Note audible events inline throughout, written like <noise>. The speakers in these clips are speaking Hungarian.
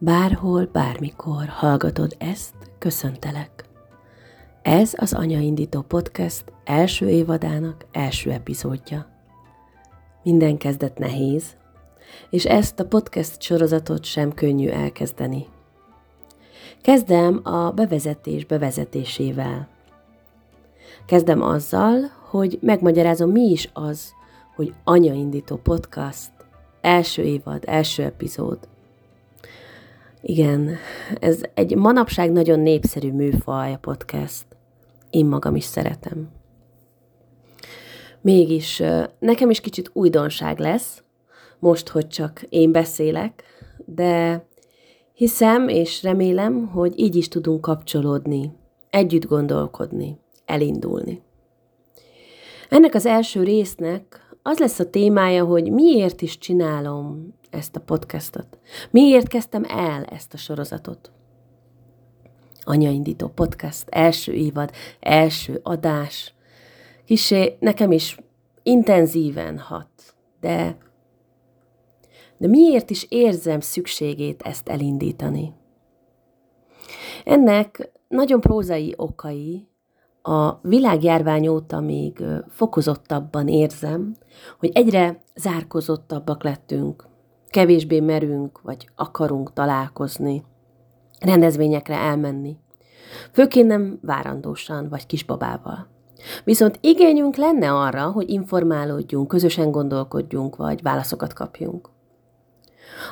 Bárhol, bármikor hallgatod ezt, köszöntelek. Ez az Anyaindító Podcast első évadának első epizódja. Minden kezdet nehéz, és ezt a podcast sorozatot sem könnyű elkezdeni. Kezdem a bevezetés bevezetésével. Kezdem azzal, hogy megmagyarázom, mi is az, hogy Anyaindító Podcast, első évad, első epizód. Igen, ez egy manapság nagyon népszerű műfaj a podcast. Én magam is szeretem. Mégis nekem is kicsit újdonság lesz, most, hogy csak én beszélek, de hiszem és remélem, hogy így is tudunk kapcsolódni, együtt gondolkodni, elindulni. Ennek az első résznek az lesz a témája, hogy miért is csinálom ezt a podcastot. Miért kezdtem el ezt a sorozatot? Anyaindító podcast, első évad, első adás. Kisé nekem is intenzíven hat, de, de miért is érzem szükségét ezt elindítani? Ennek nagyon prózai okai, a világjárvány óta még fokozottabban érzem, hogy egyre zárkozottabbak lettünk, kevésbé merünk, vagy akarunk találkozni, rendezvényekre elmenni. Főként nem várandósan, vagy kisbabával. Viszont igényünk lenne arra, hogy informálódjunk, közösen gondolkodjunk, vagy válaszokat kapjunk.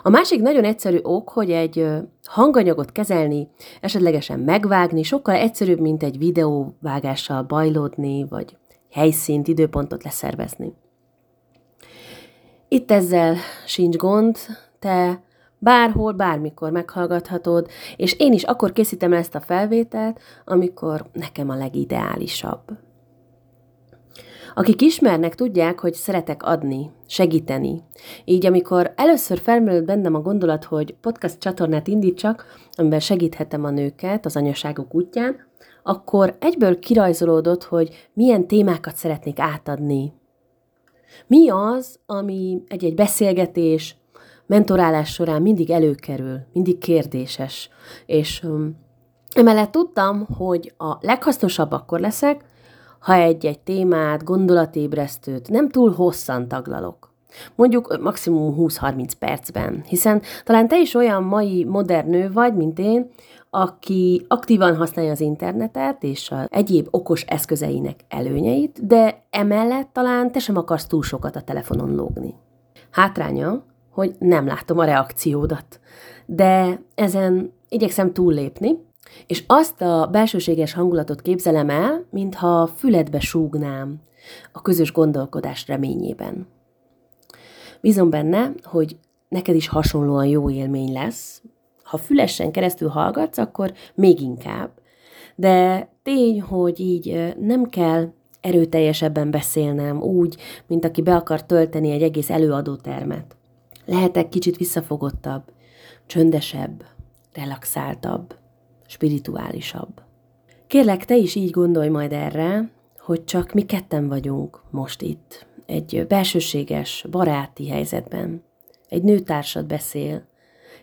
A másik nagyon egyszerű ok, hogy egy hanganyagot kezelni, esetlegesen megvágni, sokkal egyszerűbb, mint egy videóvágással bajlódni, vagy helyszínt, időpontot leszervezni. Itt ezzel sincs gond, te bárhol, bármikor meghallgathatod, és én is akkor készítem ezt a felvételt, amikor nekem a legideálisabb. Akik ismernek, tudják, hogy szeretek adni, segíteni. Így amikor először felmerült bennem a gondolat, hogy podcast csatornát indítsak, amiben segíthetem a nőket az anyaságok útján, akkor egyből kirajzolódott, hogy milyen témákat szeretnék átadni. Mi az, ami egy-egy beszélgetés, mentorálás során mindig előkerül, mindig kérdéses, és um, emellett tudtam, hogy a leghasznosabb akkor leszek, ha egy-egy témát, gondolatébresztőt nem túl hosszan taglalok. Mondjuk maximum 20-30 percben, hiszen talán te is olyan mai modern nő vagy, mint én, aki aktívan használja az internetet és a egyéb okos eszközeinek előnyeit, de emellett talán te sem akarsz túl sokat a telefonon lógni. Hátránya, hogy nem látom a reakciódat, de ezen igyekszem túllépni, és azt a belsőséges hangulatot képzelem el, mintha füledbe súgnám a közös gondolkodás reményében. Bízom benne, hogy neked is hasonlóan jó élmény lesz. Ha fülesen keresztül hallgatsz, akkor még inkább. De tény, hogy így nem kell erőteljesebben beszélnem, úgy, mint aki be akar tölteni egy egész előadótermet. Lehetek kicsit visszafogottabb, csöndesebb, relaxáltabb spirituálisabb. Kérlek, te is így gondolj majd erre, hogy csak mi ketten vagyunk most itt, egy belsőséges, baráti helyzetben. Egy nőtársad beszél,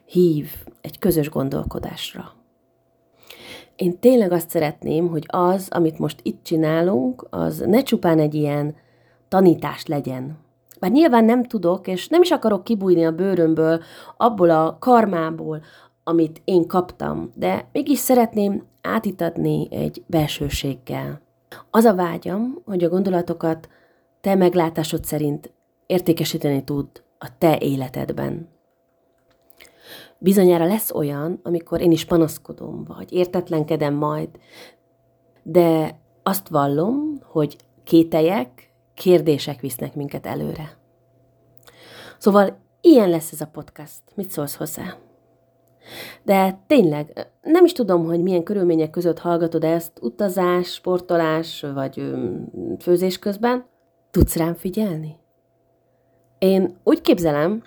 hív egy közös gondolkodásra. Én tényleg azt szeretném, hogy az, amit most itt csinálunk, az ne csupán egy ilyen tanítás legyen. Bár nyilván nem tudok, és nem is akarok kibújni a bőrömből, abból a karmából, amit én kaptam, de mégis szeretném átitatni egy belsőséggel. Az a vágyam, hogy a gondolatokat te meglátásod szerint értékesíteni tud a te életedben. Bizonyára lesz olyan, amikor én is panaszkodom, vagy értetlenkedem majd, de azt vallom, hogy kételyek, kérdések visznek minket előre. Szóval ilyen lesz ez a podcast. Mit szólsz hozzá? De tényleg, nem is tudom, hogy milyen körülmények között hallgatod ezt, utazás, sportolás, vagy főzés közben. Tudsz rám figyelni? Én úgy képzelem,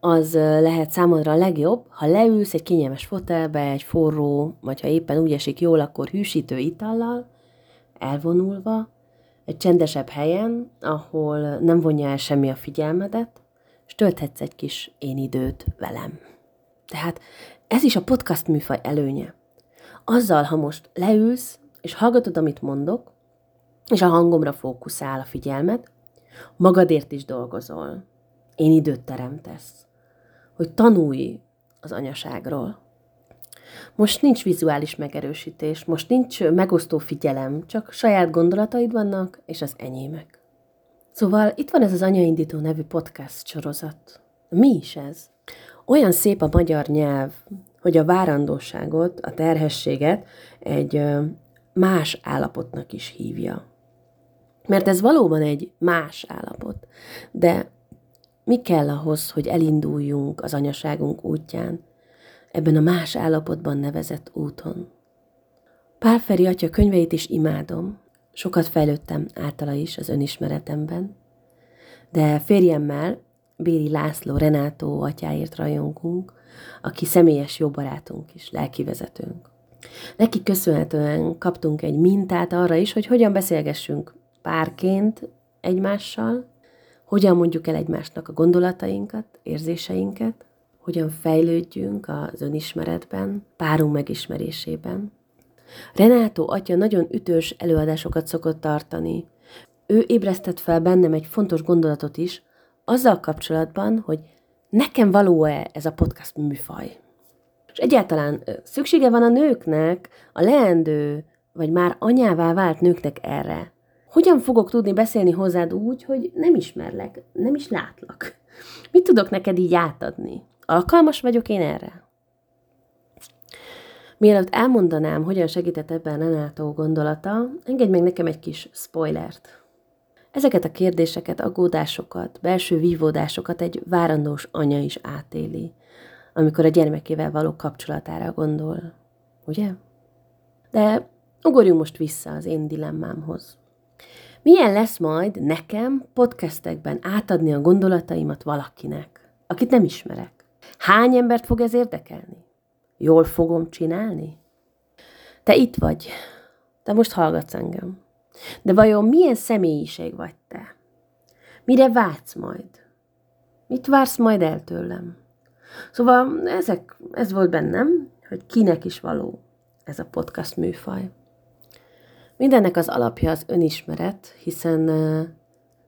az lehet számodra a legjobb, ha leülsz egy kényelmes fotelbe, egy forró, vagy ha éppen úgy esik jól, akkor hűsítő itallal, elvonulva, egy csendesebb helyen, ahol nem vonja el semmi a figyelmedet, és tölthetsz egy kis én időt velem. Tehát ez is a podcast műfaj előnye. Azzal, ha most leülsz, és hallgatod, amit mondok, és a hangomra fókuszál a figyelmet, magadért is dolgozol. Én időt teremtesz, hogy tanulj az anyaságról. Most nincs vizuális megerősítés, most nincs megosztó figyelem, csak saját gondolataid vannak, és az enyémek. Szóval itt van ez az Anyaindító nevű podcast sorozat. Mi is ez? Olyan szép a magyar nyelv, hogy a várandóságot, a terhességet egy más állapotnak is hívja. Mert ez valóban egy más állapot. De mi kell ahhoz, hogy elinduljunk az anyaságunk útján, ebben a más állapotban nevezett úton? Pálferi atya könyveit is imádom, sokat fejlődtem általa is az önismeretemben, de férjemmel, Béri László Renátó atyáért rajongunk, aki személyes jó barátunk is, lelkivezetőnk. Neki köszönhetően kaptunk egy mintát arra is, hogy hogyan beszélgessünk párként egymással, hogyan mondjuk el egymásnak a gondolatainkat, érzéseinket, hogyan fejlődjünk az önismeretben, párunk megismerésében. Renátó atya nagyon ütős előadásokat szokott tartani. Ő ébresztett fel bennem egy fontos gondolatot is, azzal kapcsolatban, hogy nekem való-e ez a podcast műfaj. És egyáltalán szüksége van a nőknek, a leendő, vagy már anyává vált nőknek erre. Hogyan fogok tudni beszélni hozzád úgy, hogy nem ismerlek, nem is látlak? Mit tudok neked így átadni? Alkalmas vagyok én erre? Mielőtt elmondanám, hogyan segített ebben Renátó gondolata, engedj meg nekem egy kis spoilert. Ezeket a kérdéseket, aggódásokat, belső vívódásokat egy várandós anya is átéli, amikor a gyermekével való kapcsolatára gondol. Ugye? De ugorjunk most vissza az én dilemmámhoz. Milyen lesz majd nekem podcastekben átadni a gondolataimat valakinek, akit nem ismerek? Hány embert fog ez érdekelni? Jól fogom csinálni? Te itt vagy. Te most hallgatsz engem. De vajon milyen személyiség vagy te? Mire vágysz majd? Mit vársz majd el tőlem? Szóval ezek, ez volt bennem, hogy kinek is való ez a podcast műfaj. Mindennek az alapja az önismeret, hiszen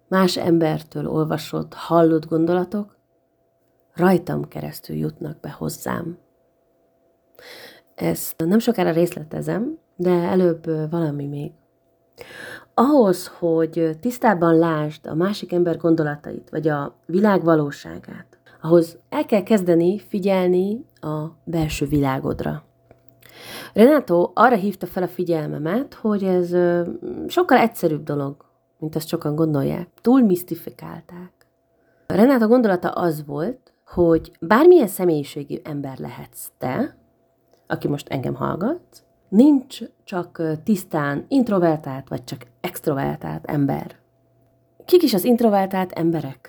más embertől olvasott, hallott gondolatok rajtam keresztül jutnak be hozzám. Ezt nem sokára részletezem, de előbb valami még. Ahhoz, hogy tisztában lásd a másik ember gondolatait, vagy a világ valóságát, ahhoz el kell kezdeni figyelni a belső világodra. Renato arra hívta fel a figyelmemet, hogy ez sokkal egyszerűbb dolog, mint azt sokan gondolják. Túl misztifikálták. Renato gondolata az volt, hogy bármilyen személyiségű ember lehetsz te, aki most engem hallgat, nincs csak tisztán introvertált, vagy csak extrovertált ember. Kik is az introvertált emberek?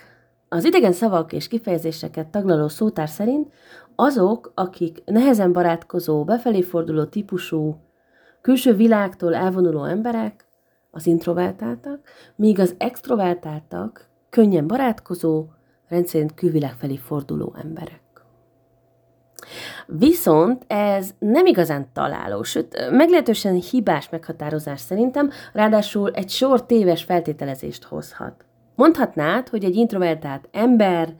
Az idegen szavak és kifejezéseket taglaló szótár szerint azok, akik nehezen barátkozó, befelé forduló típusú, külső világtól elvonuló emberek, az introvertáltak, míg az extrovertáltak könnyen barátkozó, rendszerint külvilág felé forduló emberek. Viszont ez nem igazán találó, sőt, meglehetősen hibás meghatározás szerintem, ráadásul egy sor téves feltételezést hozhat. Mondhatnád, hogy egy introvertált ember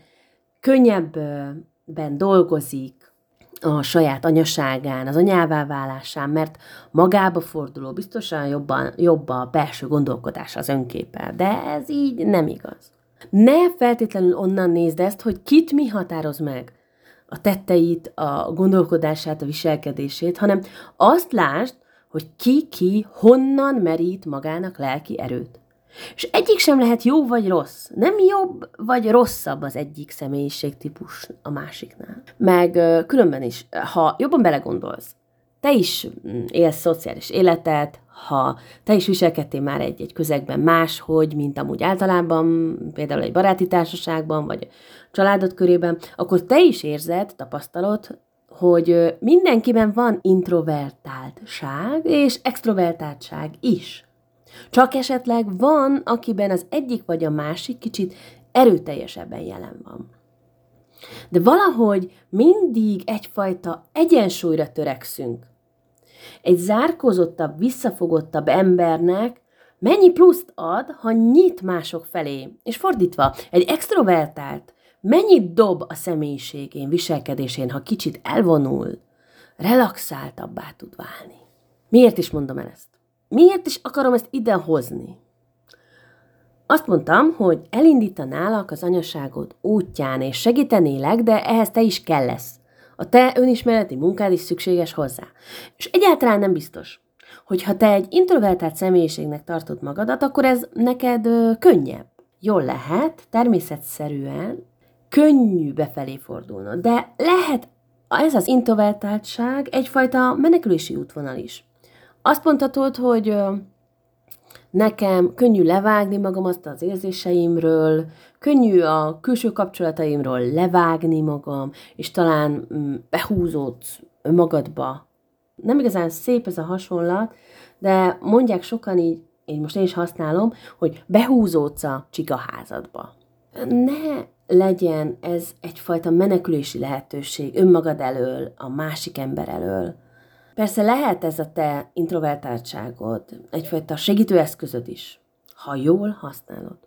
könnyebben dolgozik a saját anyaságán, az anyává válásán, mert magába forduló, biztosan jobban, jobb a belső gondolkodás az önképpel, de ez így nem igaz. Ne feltétlenül onnan nézd ezt, hogy kit mi határoz meg a tetteit, a gondolkodását, a viselkedését, hanem azt lásd, hogy ki-ki honnan merít magának lelki erőt. És egyik sem lehet jó vagy rossz. Nem jobb vagy rosszabb az egyik személyiségtípus a másiknál. Meg különben is, ha jobban belegondolsz, te is mm, élsz szociális életet, ha te is viselkedtél már egy-egy közegben máshogy, mint amúgy általában, például egy baráti társaságban, vagy családod körében, akkor te is érzed, tapasztalod, hogy mindenkiben van introvertáltság és extrovertáltság is. Csak esetleg van, akiben az egyik vagy a másik kicsit erőteljesebben jelen van. De valahogy mindig egyfajta egyensúlyra törekszünk. Egy zárkózottabb, visszafogottabb embernek mennyi pluszt ad, ha nyit mások felé? És fordítva, egy extrovertált mennyit dob a személyiségén, viselkedésén, ha kicsit elvonul, relaxáltabbá tud válni. Miért is mondom el ezt? Miért is akarom ezt ide hozni? Azt mondtam, hogy elindítanálak az anyaságod útján, és segítenélek, de ehhez te is kell lesz. A te önismereti munkád is szükséges hozzá. És egyáltalán nem biztos, hogy ha te egy introvertált személyiségnek tartod magadat, akkor ez neked ö, könnyebb. Jól lehet, természetszerűen könnyű befelé fordulnod, de lehet ez az introvertáltság egyfajta menekülési útvonal is. Azt mondhatod, hogy nekem könnyű levágni magam azt az érzéseimről, könnyű a külső kapcsolataimról levágni magam, és talán mm, behúzódsz magadba. Nem igazán szép ez a hasonlat, de mondják sokan így, én most én is használom, hogy behúzódsz a csikaházadba. Ne legyen ez egyfajta menekülési lehetőség önmagad elől, a másik ember elől, Persze lehet ez a te introvertáltságod egyfajta segítőeszközöd is, ha jól használod.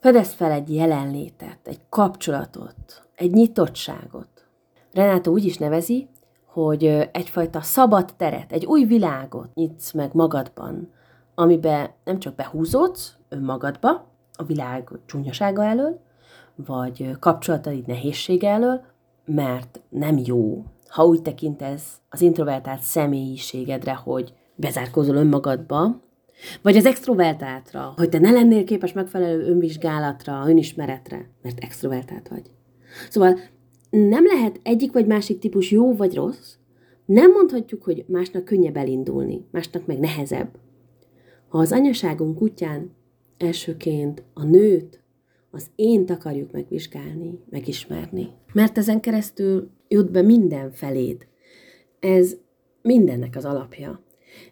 Fedezd fel egy jelenlétet, egy kapcsolatot, egy nyitottságot. Renátó úgy is nevezi, hogy egyfajta szabad teret, egy új világot nyitsz meg magadban, amiben nem csak behúzódsz önmagadba, a világ csúnyasága elől, vagy kapcsolataid nehézsége elől, mert nem jó ha úgy tekintesz az introvertált személyiségedre, hogy bezárkózol önmagadba, vagy az extrovertáltra, hogy te ne lennél képes megfelelő önvizsgálatra, önismeretre, mert extrovertált vagy. Szóval nem lehet egyik vagy másik típus jó vagy rossz, nem mondhatjuk, hogy másnak könnyebb elindulni, másnak meg nehezebb. Ha az anyaságunk útján elsőként a nőt, az ént akarjuk megvizsgálni, megismerni. Mert ezen keresztül jut be minden feléd. Ez mindennek az alapja.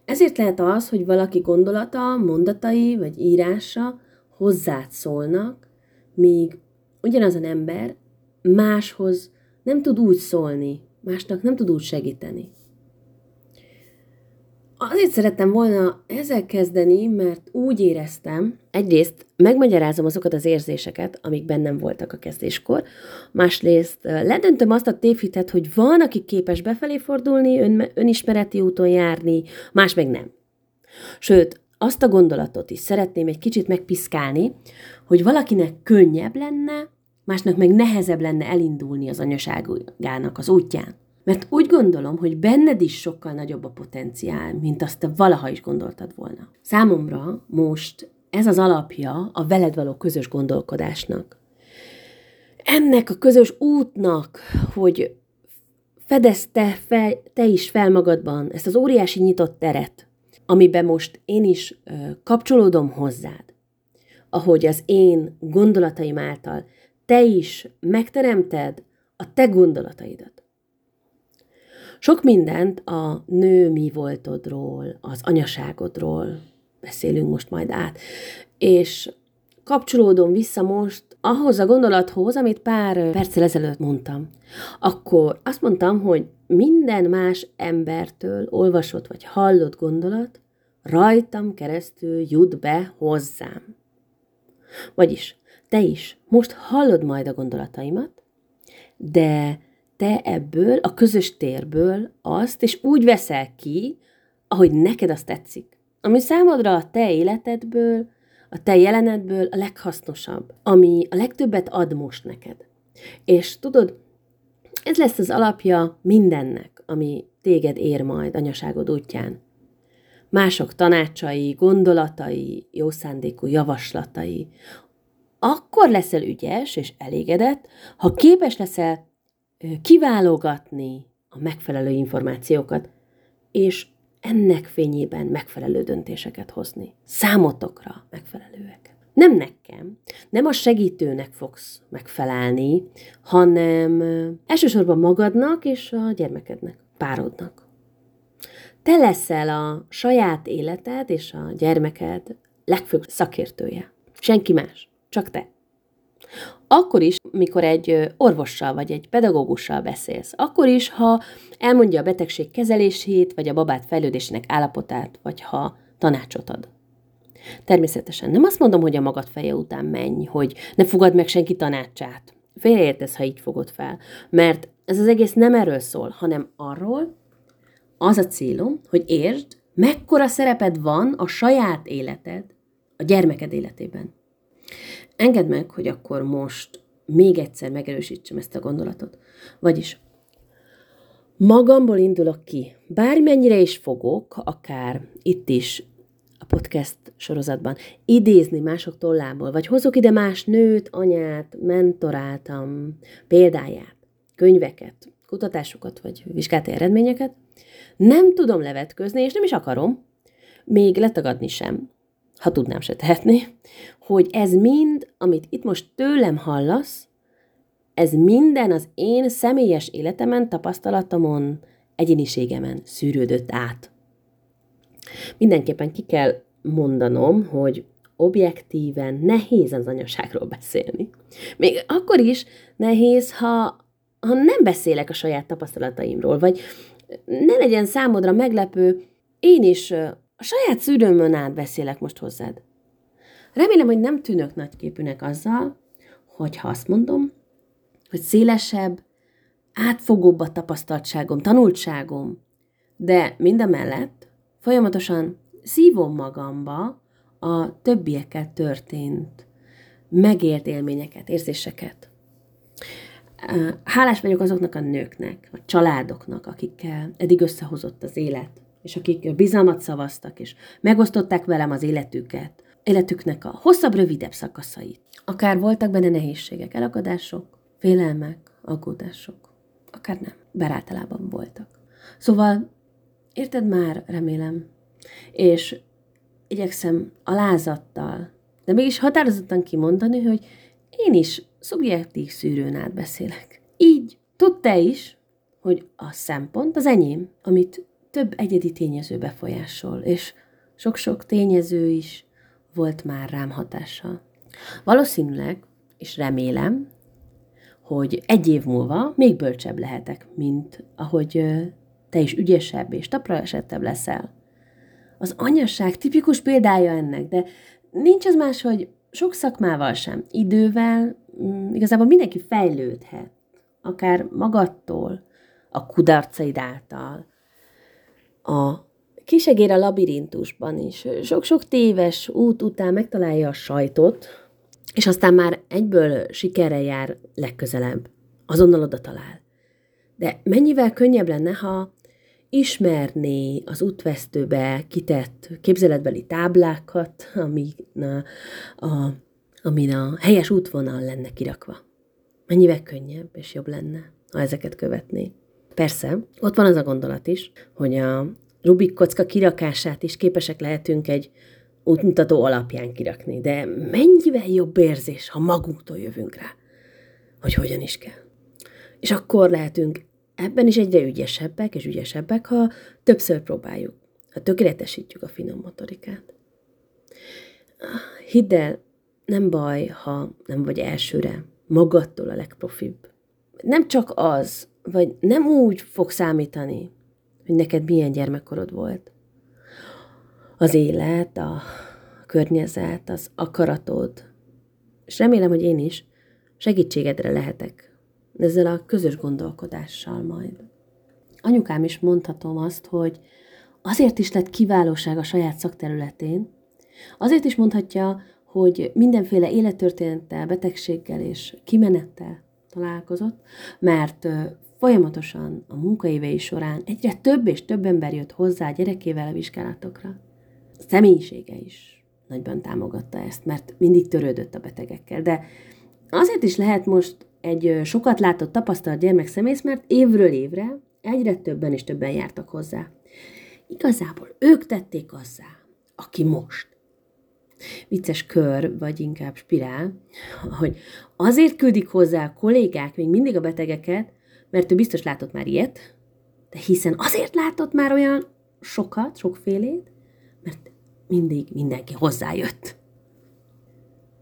Ezért lehet az, hogy valaki gondolata, mondatai vagy írása hozzád szólnak, míg ugyanaz az ember máshoz nem tud úgy szólni, másnak nem tud úgy segíteni. Azért szerettem volna ezzel kezdeni, mert úgy éreztem, egyrészt megmagyarázom azokat az érzéseket, amik bennem voltak a kezdéskor, másrészt ledöntöm azt a tévhitet, hogy van, aki képes befelé fordulni, ön, önismereti úton járni, más meg nem. Sőt, azt a gondolatot is szeretném egy kicsit megpiszkálni, hogy valakinek könnyebb lenne, másnak meg nehezebb lenne elindulni az anyaságának az útján. Mert úgy gondolom, hogy benned is sokkal nagyobb a potenciál, mint azt te valaha is gondoltad volna. Számomra most ez az alapja a veled való közös gondolkodásnak. Ennek a közös útnak, hogy fedezte fel, te is fel magadban ezt az óriási nyitott teret, amiben most én is kapcsolódom hozzád, ahogy az én gondolataim által te is megteremted a te gondolataidat. Sok mindent a nő mi voltodról, az anyaságodról beszélünk most majd át, és kapcsolódom vissza most ahhoz a gondolathoz, amit pár perccel ezelőtt mondtam. Akkor azt mondtam, hogy minden más embertől olvasott vagy hallott gondolat rajtam keresztül jut be hozzám. Vagyis, te is most hallod majd a gondolataimat, de te ebből, a közös térből azt, és úgy veszel ki, ahogy neked azt tetszik. Ami számodra a te életedből, a te jelenetből a leghasznosabb, ami a legtöbbet ad most neked. És tudod, ez lesz az alapja mindennek, ami téged ér majd anyaságod útján. Mások tanácsai, gondolatai, jó szándékú javaslatai. Akkor leszel ügyes és elégedett, ha képes leszel kiválogatni a megfelelő információkat, és ennek fényében megfelelő döntéseket hozni. Számotokra megfelelőek. Nem nekem, nem a segítőnek fogsz megfelelni, hanem elsősorban magadnak és a gyermekednek, párodnak. Te leszel a saját életed és a gyermeked legfőbb szakértője. Senki más, csak te. Akkor is, mikor egy orvossal vagy egy pedagógussal beszélsz. Akkor is, ha elmondja a betegség kezelését, vagy a babát fejlődésének állapotát, vagy ha tanácsot ad. Természetesen nem azt mondom, hogy a magad feje után menj, hogy ne fogad meg senki tanácsát. Félreértesz, ha így fogod fel. Mert ez az egész nem erről szól, hanem arról, az a célom, hogy értsd, mekkora szereped van a saját életed, a gyermeked életében. Engedd meg, hogy akkor most még egyszer megerősítsem ezt a gondolatot. Vagyis magamból indulok ki, bármennyire is fogok, akár itt is a podcast sorozatban idézni mások tollából, vagy hozok ide más nőt, anyát, mentoráltam, példáját, könyveket, kutatásokat, vagy vizsgálati eredményeket, nem tudom levetközni, és nem is akarom, még letagadni sem, ha tudnám se tehetni, hogy ez mind, amit itt most tőlem hallasz, ez minden az én személyes életemen, tapasztalatomon, egyéniségemen szűrődött át. Mindenképpen ki kell mondanom, hogy objektíven nehéz az anyaságról beszélni. Még akkor is nehéz, ha, ha nem beszélek a saját tapasztalataimról, vagy ne legyen számodra meglepő, én is a saját szűrőmön át beszélek most hozzád. Remélem, hogy nem tűnök nagyképűnek azzal, hogy ha azt mondom, hogy szélesebb, átfogóbb a tapasztaltságom, tanultságom, de mindemellett folyamatosan szívom magamba a többiekkel történt megélt élményeket, érzéseket. Hálás vagyok azoknak a nőknek, a családoknak, akikkel eddig összehozott az élet, és akik bizalmat szavaztak, és megosztották velem az életüket, életüknek a hosszabb, rövidebb szakaszait. Akár voltak benne nehézségek, elakadások, félelmek, aggódások, akár nem, bár általában voltak. Szóval, érted már, remélem, és igyekszem alázattal, de mégis határozottan kimondani, hogy én is szubjektív szűrőn át beszélek. Így tudd is, hogy a szempont az enyém, amit több egyedi tényező befolyásol, és sok-sok tényező is volt már rám hatással. Valószínűleg, és remélem, hogy egy év múlva még bölcsebb lehetek, mint ahogy te is ügyesebb és tapra esettebb leszel. Az anyasság tipikus példája ennek, de nincs az más, hogy sok szakmával sem. Idővel mm, igazából mindenki fejlődhet, akár magadtól, a kudarcaid által, a kisegér a labirintusban is sok-sok téves út után megtalálja a sajtot, és aztán már egyből sikerre jár legközelebb. Azonnal oda talál. De mennyivel könnyebb lenne, ha ismerné az útvesztőbe kitett képzeletbeli táblákat, ami a, a, amin a helyes útvonal lenne kirakva. Mennyivel könnyebb és jobb lenne, ha ezeket követné. Persze, ott van az a gondolat is, hogy a Rubik kocka kirakását is képesek lehetünk egy útmutató alapján kirakni, de mennyivel jobb érzés, ha magunktól jövünk rá, hogy hogyan is kell. És akkor lehetünk ebben is egyre ügyesebbek és ügyesebbek, ha többször próbáljuk, ha tökéletesítjük a finom motorikát. Hidd el, nem baj, ha nem vagy elsőre, magadtól a legprofibb. Nem csak az, vagy nem úgy fog számítani, hogy neked milyen gyermekkorod volt. Az élet, a környezet, az akaratod, és remélem, hogy én is segítségedre lehetek ezzel a közös gondolkodással majd. Anyukám is mondhatom azt, hogy azért is lett kiválóság a saját szakterületén, azért is mondhatja, hogy mindenféle élettörténettel, betegséggel és kimenettel találkozott, mert folyamatosan a munkaévei során egyre több és több ember jött hozzá a gyerekével a vizsgálatokra. A személyisége is nagyban támogatta ezt, mert mindig törődött a betegekkel, de azért is lehet most egy sokat látott, tapasztalt gyermekszemész, mert évről évre egyre többen és többen jártak hozzá. Igazából ők tették azzá, aki most. Vicces kör, vagy inkább spirál, <laughs> hogy azért küldik hozzá a kollégák még mindig a betegeket, mert ő biztos látott már ilyet, de hiszen azért látott már olyan sokat, sokfélét, mert mindig mindenki hozzájött.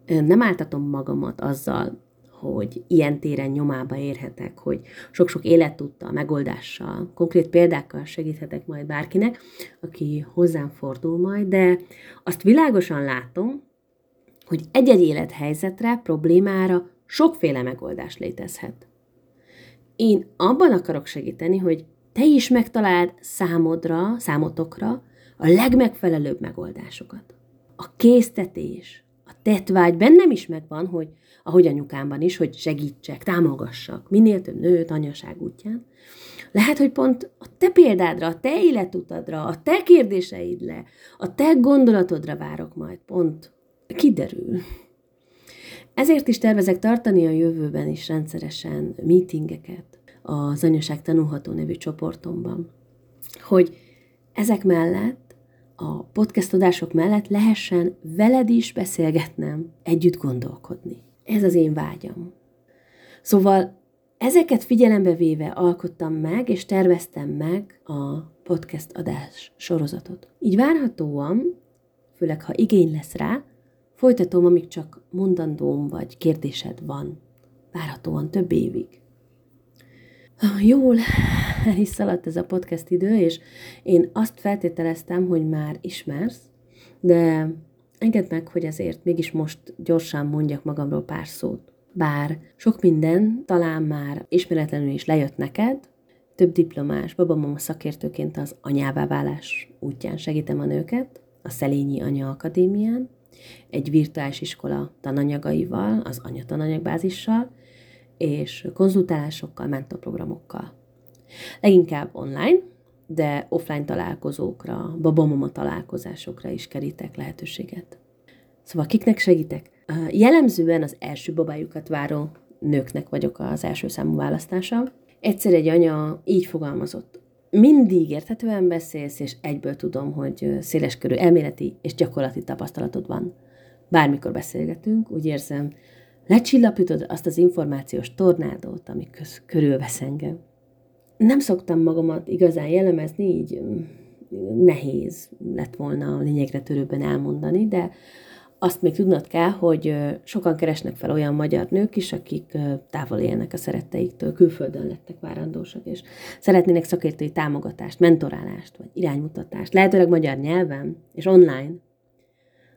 nem áltatom magamat azzal, hogy ilyen téren nyomába érhetek, hogy sok-sok élettudtal, megoldással, konkrét példákkal segíthetek majd bárkinek, aki hozzám fordul majd, de azt világosan látom, hogy egy-egy élethelyzetre, problémára sokféle megoldás létezhet. Én abban akarok segíteni, hogy te is megtaláld számodra, számotokra a legmegfelelőbb megoldásokat. A késztetés, a tetvágy bennem is megvan, hogy ahogy anyukámban is, hogy segítsek, támogassak, minél több nőt anyaság útján. Lehet, hogy pont a te példádra, a te életutadra, a te kérdéseidre, a te gondolatodra várok majd, pont kiderül. Ezért is tervezek tartani a jövőben is rendszeresen meetingeket az Anyaság Tanulható nevű csoportomban, hogy ezek mellett, a podcast adások mellett lehessen veled is beszélgetnem, együtt gondolkodni. Ez az én vágyam. Szóval ezeket figyelembe véve alkottam meg, és terveztem meg a podcast adás sorozatot. Így várhatóan, főleg ha igény lesz rá, folytatom, amíg csak mondandóm vagy kérdésed van. Várhatóan több évig. Jól el is szaladt ez a podcast idő, és én azt feltételeztem, hogy már ismersz, de Engedd meg, hogy azért mégis most gyorsan mondjak magamról pár szót. Bár sok minden talán már ismeretlenül is lejött neked, több diplomás, babamama szakértőként az anyává válás útján segítem a nőket, a Szelényi Anya Akadémián, egy virtuális iskola tananyagaival, az anya tananyagbázissal, és konzultálásokkal, mentorprogramokkal. Leginkább online, de offline találkozókra, babamama találkozásokra is kerítek lehetőséget. Szóval kiknek segítek? Jellemzően az első babájukat váró nőknek vagyok az első számú választása. Egyszer egy anya így fogalmazott. Mindig érthetően beszélsz, és egyből tudom, hogy széleskörű elméleti és gyakorlati tapasztalatod van. Bármikor beszélgetünk, úgy érzem, lecsillapítod azt az információs tornádót, ami köz, körülvesz engem nem szoktam magamat igazán jellemezni, így mm, nehéz lett volna lényegre törőbben elmondani, de azt még tudnod kell, hogy sokan keresnek fel olyan magyar nők is, akik távol élnek a szeretteiktől, külföldön lettek várandósak, és szeretnének szakértői támogatást, mentorálást, vagy iránymutatást, lehetőleg magyar nyelven, és online,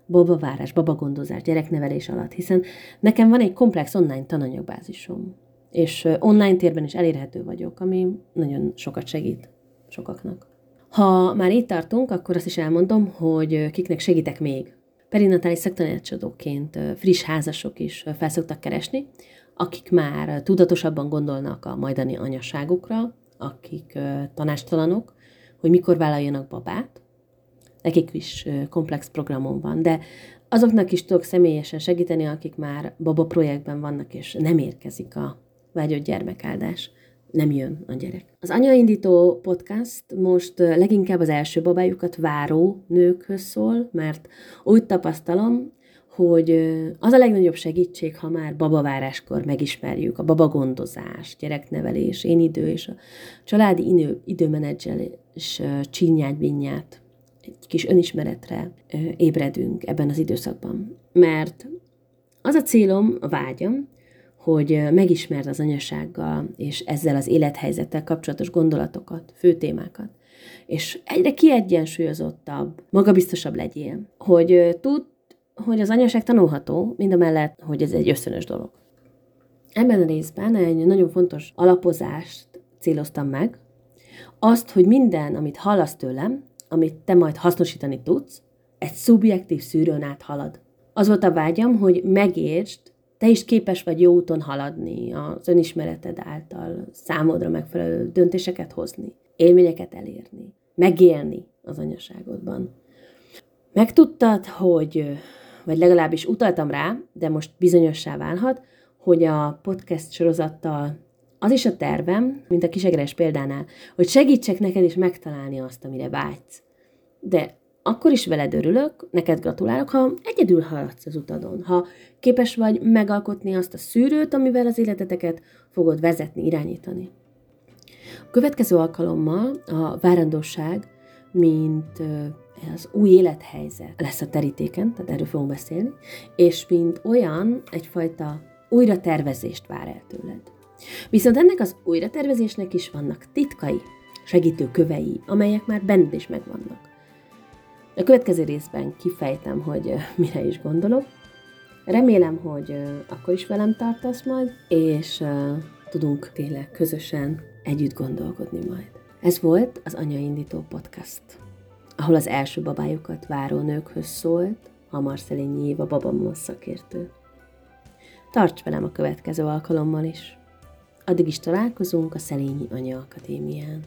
babavárás, babagondozás, gyereknevelés alatt, hiszen nekem van egy komplex online tananyagbázisom, és online térben is elérhető vagyok, ami nagyon sokat segít sokaknak. Ha már itt tartunk, akkor azt is elmondom, hogy kiknek segítek még. Perinatális szaktanácsadóként friss házasok is felszoktak keresni, akik már tudatosabban gondolnak a majdani anyaságukra, akik tanástalanok, hogy mikor vállaljanak babát. Nekik is komplex programom van, de azoknak is tudok személyesen segíteni, akik már baba projektben vannak, és nem érkezik a vágyott gyermekáldás. Nem jön a gyerek. Az Anyaindító podcast most leginkább az első babájukat váró nőkhöz szól, mert úgy tapasztalom, hogy az a legnagyobb segítség, ha már babaváráskor megismerjük a babagondozás, gyereknevelés, én idő és a családi idő, időmenedzselés csínyát, egy kis önismeretre ébredünk ebben az időszakban. Mert az a célom, a vágyam, hogy megismerd az anyasággal és ezzel az élethelyzettel kapcsolatos gondolatokat, fő témákat, és egyre kiegyensúlyozottabb, magabiztosabb legyél, hogy tud, hogy az anyaság tanulható, mind a mellett, hogy ez egy összönös dolog. Ebben a részben egy nagyon fontos alapozást céloztam meg, azt, hogy minden, amit hallasz tőlem, amit te majd hasznosítani tudsz, egy szubjektív szűrőn át halad. Az volt a vágyam, hogy megértsd, te is képes vagy jó úton haladni az önismereted által, számodra megfelelő döntéseket hozni, élményeket elérni, megélni az anyaságodban. Megtudtad, hogy, vagy legalábbis utaltam rá, de most bizonyossá válhat, hogy a podcast sorozattal az is a tervem, mint a kisegres példánál, hogy segítsek neked is megtalálni azt, amire vágysz. De akkor is veled örülök, neked gratulálok, ha egyedül haladsz az utadon, ha képes vagy megalkotni azt a szűrőt, amivel az életeteket fogod vezetni, irányítani. A következő alkalommal a várandóság, mint az új élethelyzet lesz a terítéken, tehát erről fogunk beszélni, és mint olyan egyfajta újra tervezést vár el tőled. Viszont ennek az újratervezésnek is vannak titkai, segítő kövei, amelyek már benned is megvannak. A következő részben kifejtem, hogy <laughs> mire is gondolok. Remélem, hogy akkor is velem tartasz majd, és tudunk tényleg közösen együtt gondolkodni majd. Ez volt az Anyaindító Podcast, ahol az első babájukat váró nőkhöz szólt a Marcelényi Éva babamama szakértő. Tarts velem a következő alkalommal is! Addig is találkozunk a Szelényi Anya Akadémián.